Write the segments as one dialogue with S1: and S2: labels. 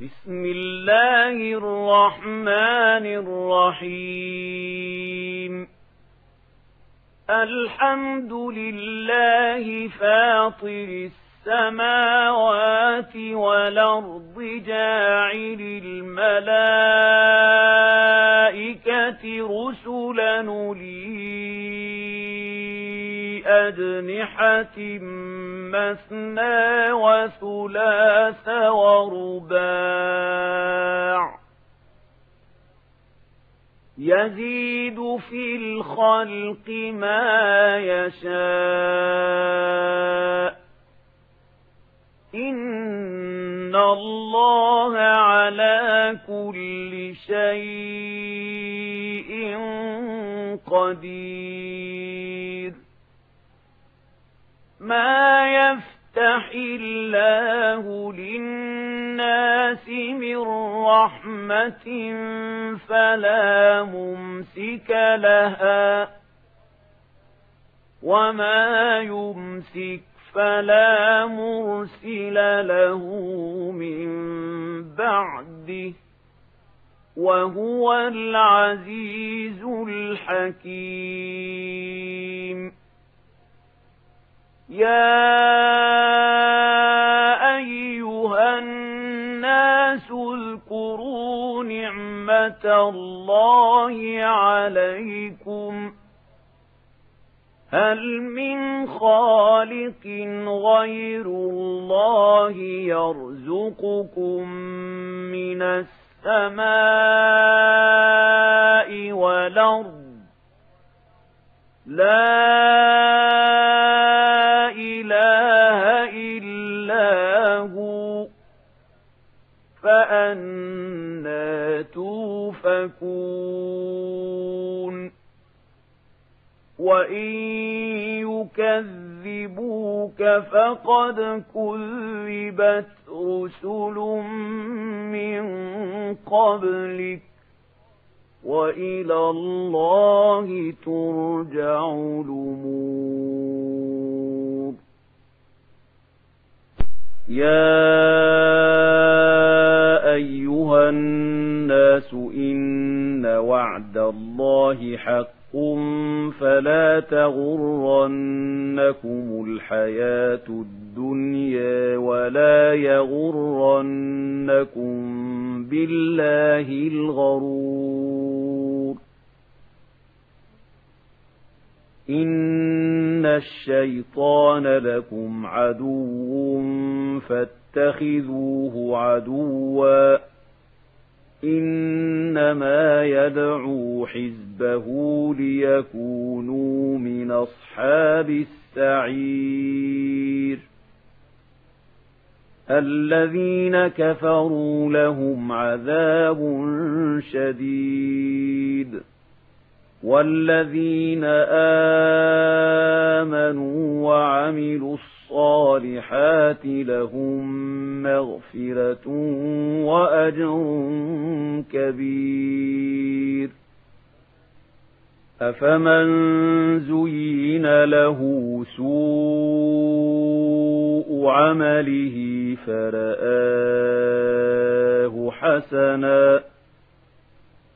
S1: بسم الله الرحمن الرحيم. الحمد لله فاطر السماوات والأرض جاعل الملائكة رسلا لي. أجنحة مثنى وثلاث ورباع يزيد في الخلق ما يشاء إن الله على كل شيء قدير ما يفتح الله للناس من رحمة فلا ممسك لها وما يمسك فلا مرسل له من بعده وهو العزيز الحكيم يا أيها الناس اذكروا نعمة الله عليكم هل من خالق غير الله يرزقكم من السماء والأرض لا فأنا توفكون. وإن يكذبوك فقد كذبت رسل من قبلك. وإلى الله ترجع الأمور. يا أيها الناس إن وعد الله حق فلا تغرنكم الحياة الدنيا ولا يغرنكم بالله الغرور إن الشيطان لكم عدو فاتخذوه عدواً إنما يدعو حزبه ليكونوا من أصحاب السعير الذين كفروا لهم عذاب شديد والذين آمنوا وعملوا الصالحات لهم مغفرة وأجر كبير أفمن زين له سوء عمله فرآه حسناً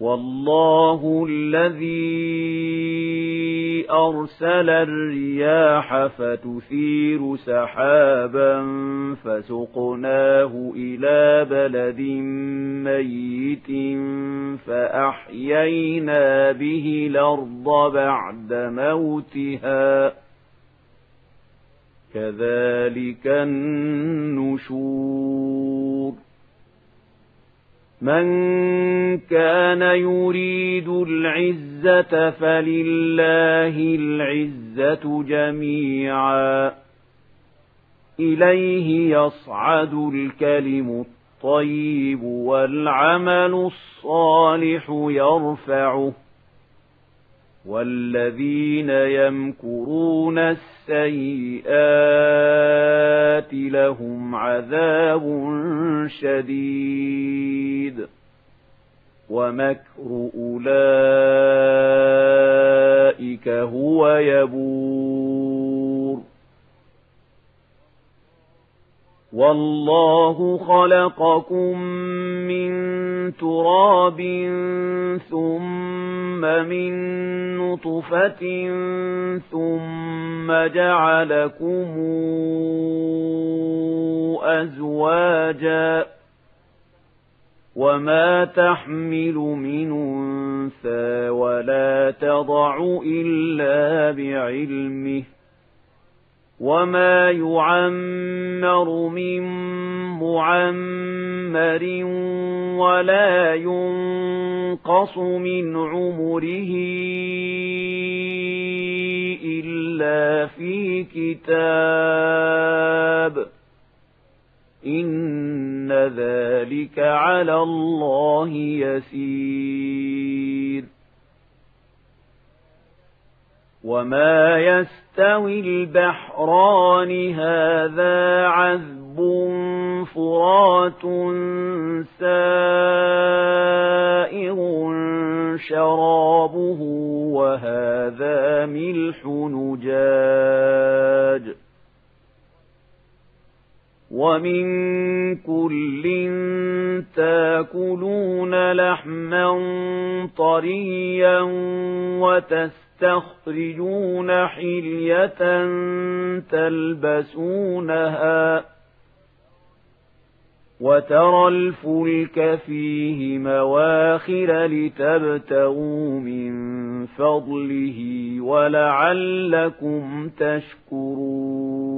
S1: والله الذي أرسل الرياح فتثير سحابا فسقناه إلى بلد ميت فأحيينا به الأرض بعد موتها. كذلك النشور. من كان يريد العزة فلله العزة جميعا. إليه يصعد الكلم الطيب والعمل الصالح يرفعه. والذين يمكرون السيئات لهم عذاب شديد. ومكر أولئك هو يبور. والله خلقكم من تراب ثم من نطفة ثم جعلكم أزواجا وما تحمل من أنثى ولا تضع إلا بعلمه وما يعمر من معمر ولا ينقص من عمره إلا في كتاب إن ذلك على الله يسير وما يستوي البحران هذا عذب فرات سائر شرابه وهذا ملح نجاج ومن كل تاكلون لحما طريا وتستخرجون حلية تلبسونها وترى الفلك فيه مواخر لتبتغوا من فضله ولعلكم تشكرون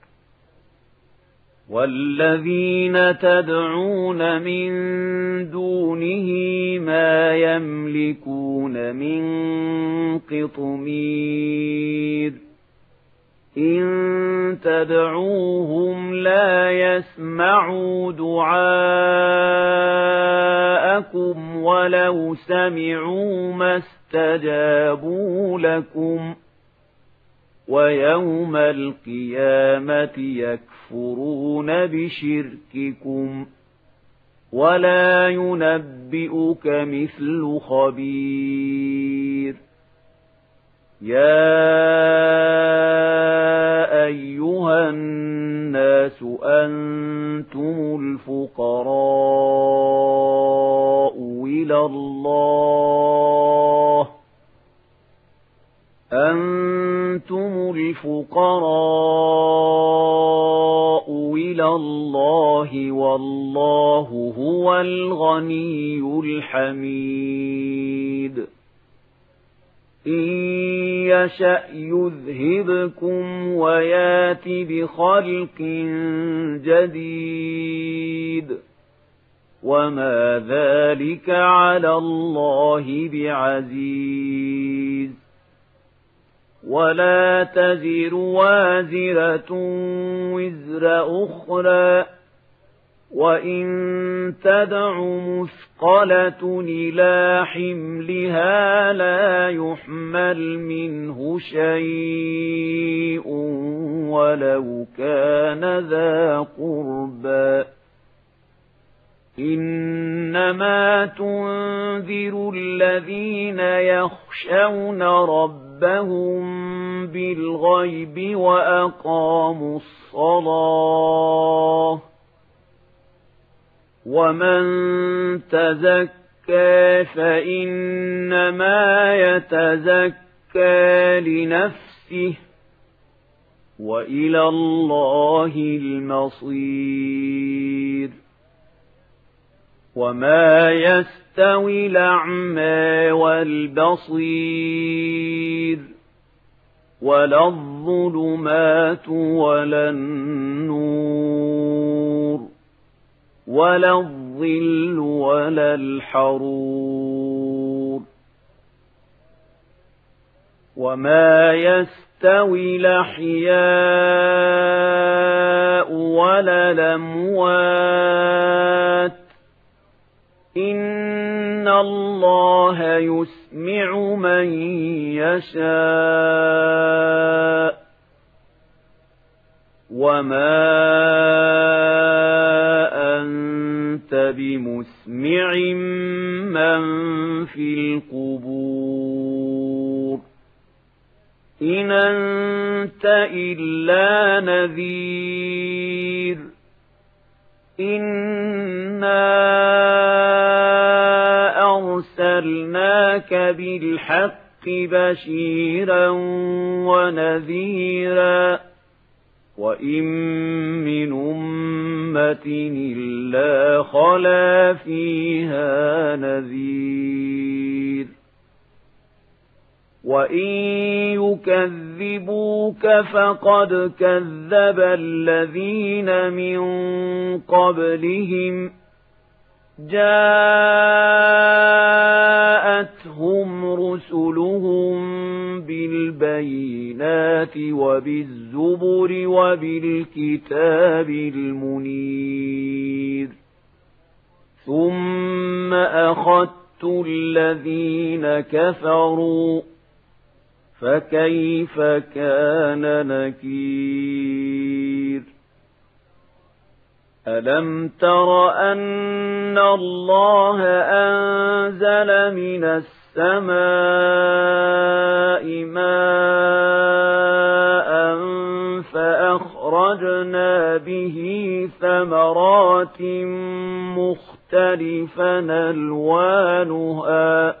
S1: والذين تدعون من دونه ما يملكون من قطمير إن تدعوهم لا يسمعوا دعاءكم ولو سمعوا ما استجابوا لكم ويوم القيامة يكفرون بشرككم ولا ينبئك مثل خبير. يا أيها الناس أنتم الفقراء إلى الله أنتم الفقراء إلى الله والله هو الغني الحميد. إن يشأ يذهبكم ويأت بخلق جديد. وما ذلك على الله بعزيز. ولا تزر وازرة وزر أخرى وإن تدع مثقلة إلى حملها لا يحمل منه شيء ولو كان ذا قربى إنما تنذر الذين يخشون ربهم بالغيب وأقاموا الصلاة ومن تزكى فإنما يتزكى لنفسه وإلى الله المصير وما يستوي الأعمى والبصير ولا الظلمات ولا النور ولا الظل ولا الحرور وما يستوي الأحياء ولا الأموات إن الله يسمع من يشاء وما أنت بمسمع من في القبور إن أنت إلا نذير إِنَّا أرسلناك بالحق بشيرا ونذيرا وإن من أمة إلا خلا فيها نذير وإن يكذبوك فقد كذب الذين من قبلهم جاءتهم رسلهم بالبينات وبالزبر وبالكتاب المنير. ثم أخذت الذين كفروا فكيف كان نكير؟ ألم تر أن الله أنزل من السماء ماء فأخرجنا به ثمرات مختلفا ألوانها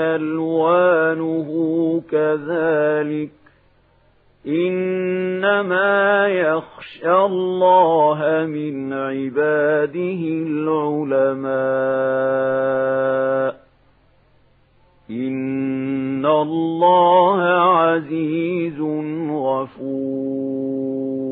S1: ألوانه كذلك. إنما يخشى الله من عباده العلماء. إن الله عزيز غفور.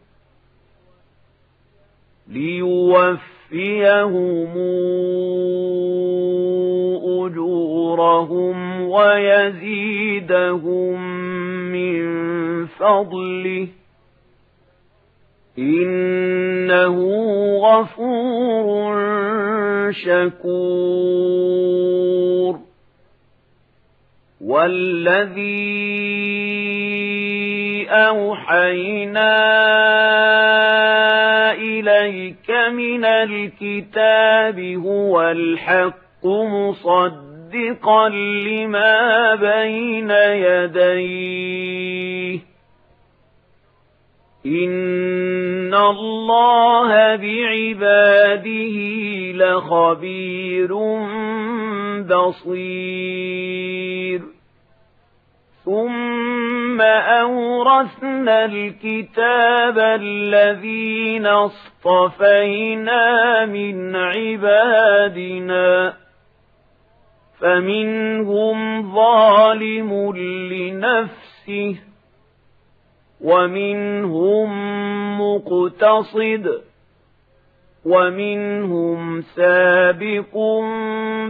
S1: ليوفيهم أجورهم ويزيدهم من فضله. إنه غفور شكور. والذي أوحينا إليك من الكتاب هو الحق مصدقا لما بين يديه. إن الله بعباده لخبير بصير. ثم أورثنا الكتاب الذين اصطفينا من عبادنا فمنهم ظالم لنفسه ومنهم مقتصد ومنهم سابق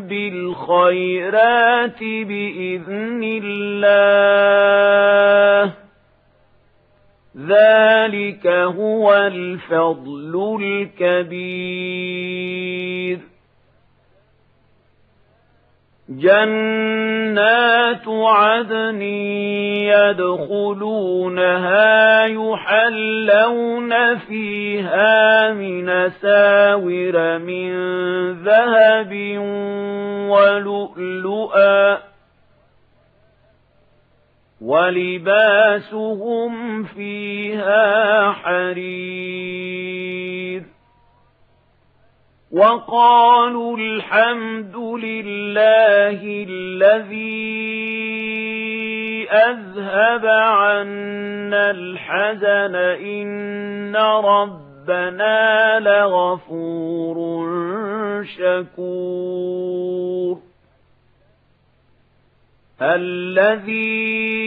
S1: بالخيرات بإذن الله. ذلك هو الفضل الكبير. جنات عدن يدخلونها يحلون فيها من ساور من ذهب ولؤلؤا ولباسهم فيها حرير وقالوا الحمد لله الذي أذهب عنا الحزن إن ربنا لغفور شكور. الذي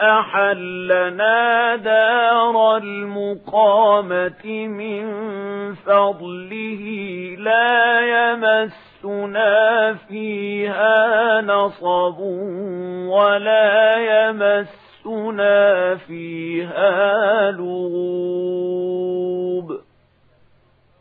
S1: أحلنا دار المقامة من فضله لا يمسنا فيها نصب ولا يمسنا فيها لغوب.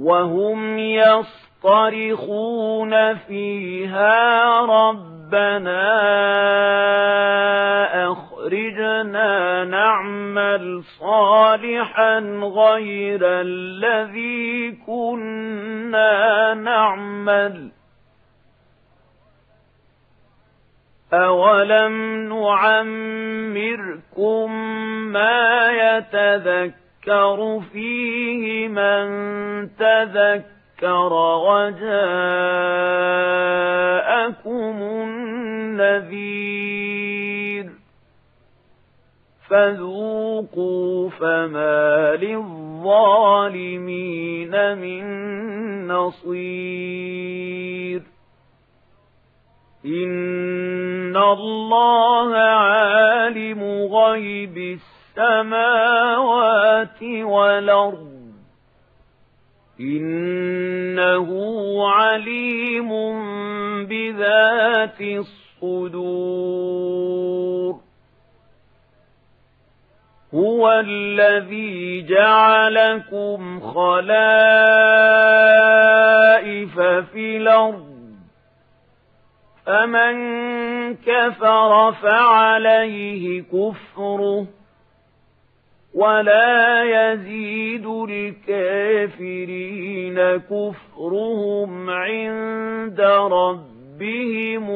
S1: وهم يصطرخون فيها ربنا أخرجنا نعمل صالحا غير الذي كنا نعمل أولم نعمركم ما يتذكر يذكر فيه من تذكر وجاءكم النذير فذوقوا فما للظالمين من نصير إن الله عالم غيب السماء السماوات والأرض. إنه عليم بذات الصدور. هو الذي جعلكم خلائف في الأرض. فمن كفر فعليه كفره. ولا يزيد الكافرين كفرهم عند ربهم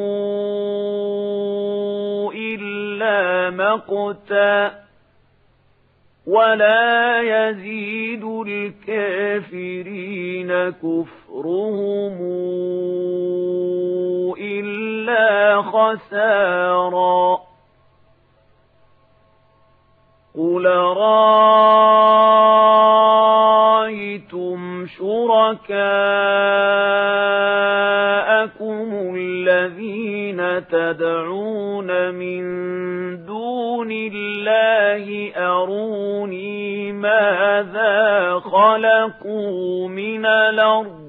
S1: إلا مقتا ولا يزيد الكافرين كفرهم إلا خساراً قل رأيتم شركاءكم الذين تدعون من دون الله أروني ماذا خلقوا من الأرض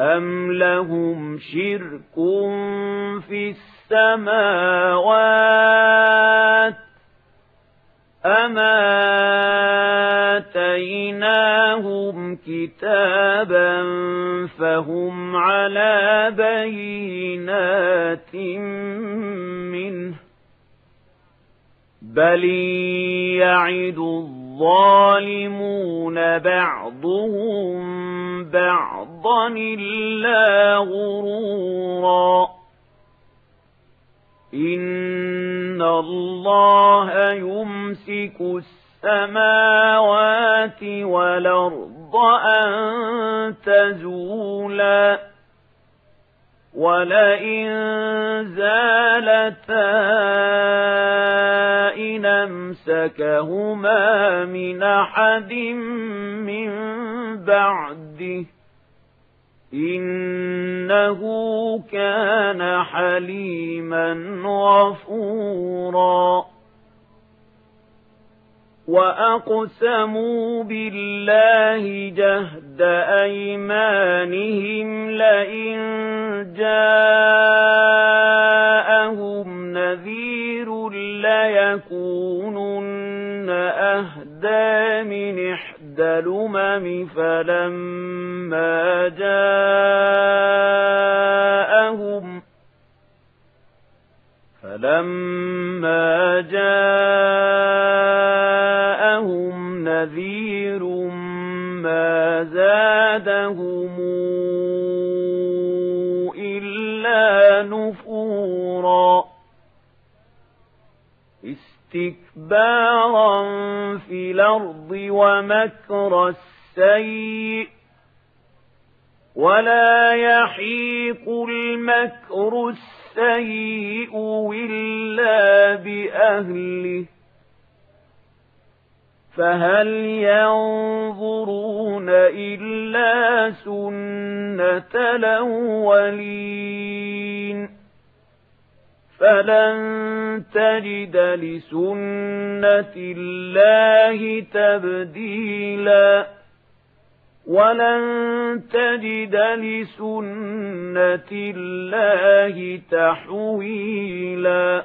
S1: أم لهم شرك في السماوات أما آتيناهم كتابا فهم على بينات منه بل يعد الظالمون بعضهم بعضا إلا غرورا إن الله يمسك السماوات والأرض أن تزولا ولئن زالتا إن أمسكهما من أحد من بعده إنه كان حليما غفورا. وأقسموا بالله جهد أيمانهم لئن جاءهم نذير ليكونن أهدى من إحدى الأمم فلما جاءهم فلما جاءهم نذير ما زادهم إلا نفورا استكبارا الأرض ومكر السيء ولا يحيق المكر السيء إلا بأهله فهل ينظرون إلا سنة الأولين فلن تجد لسنة الله تبديلا ولن تجد لسنة الله تحويلا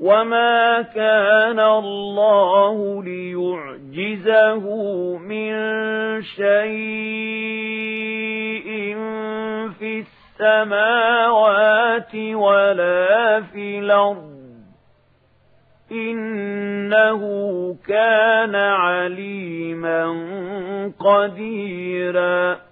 S1: وما كان الله ليعجزه من شيء في السماوات ولا في الأرض إنه كان عليما قديراً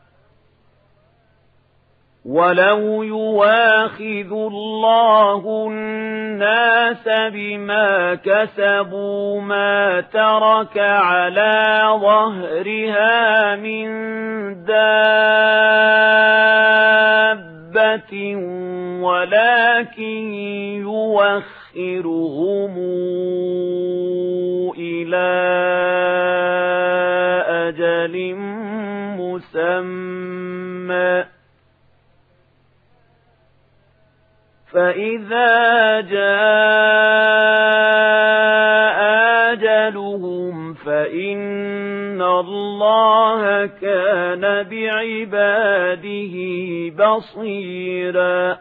S1: ولو يواخذ الله الناس بما كسبوا ما ترك على ظهرها من دابة ولكن يوخرهم إلى أجل مسمى فإذا جاء أجلهم فإن الله كان بعباده بصيراً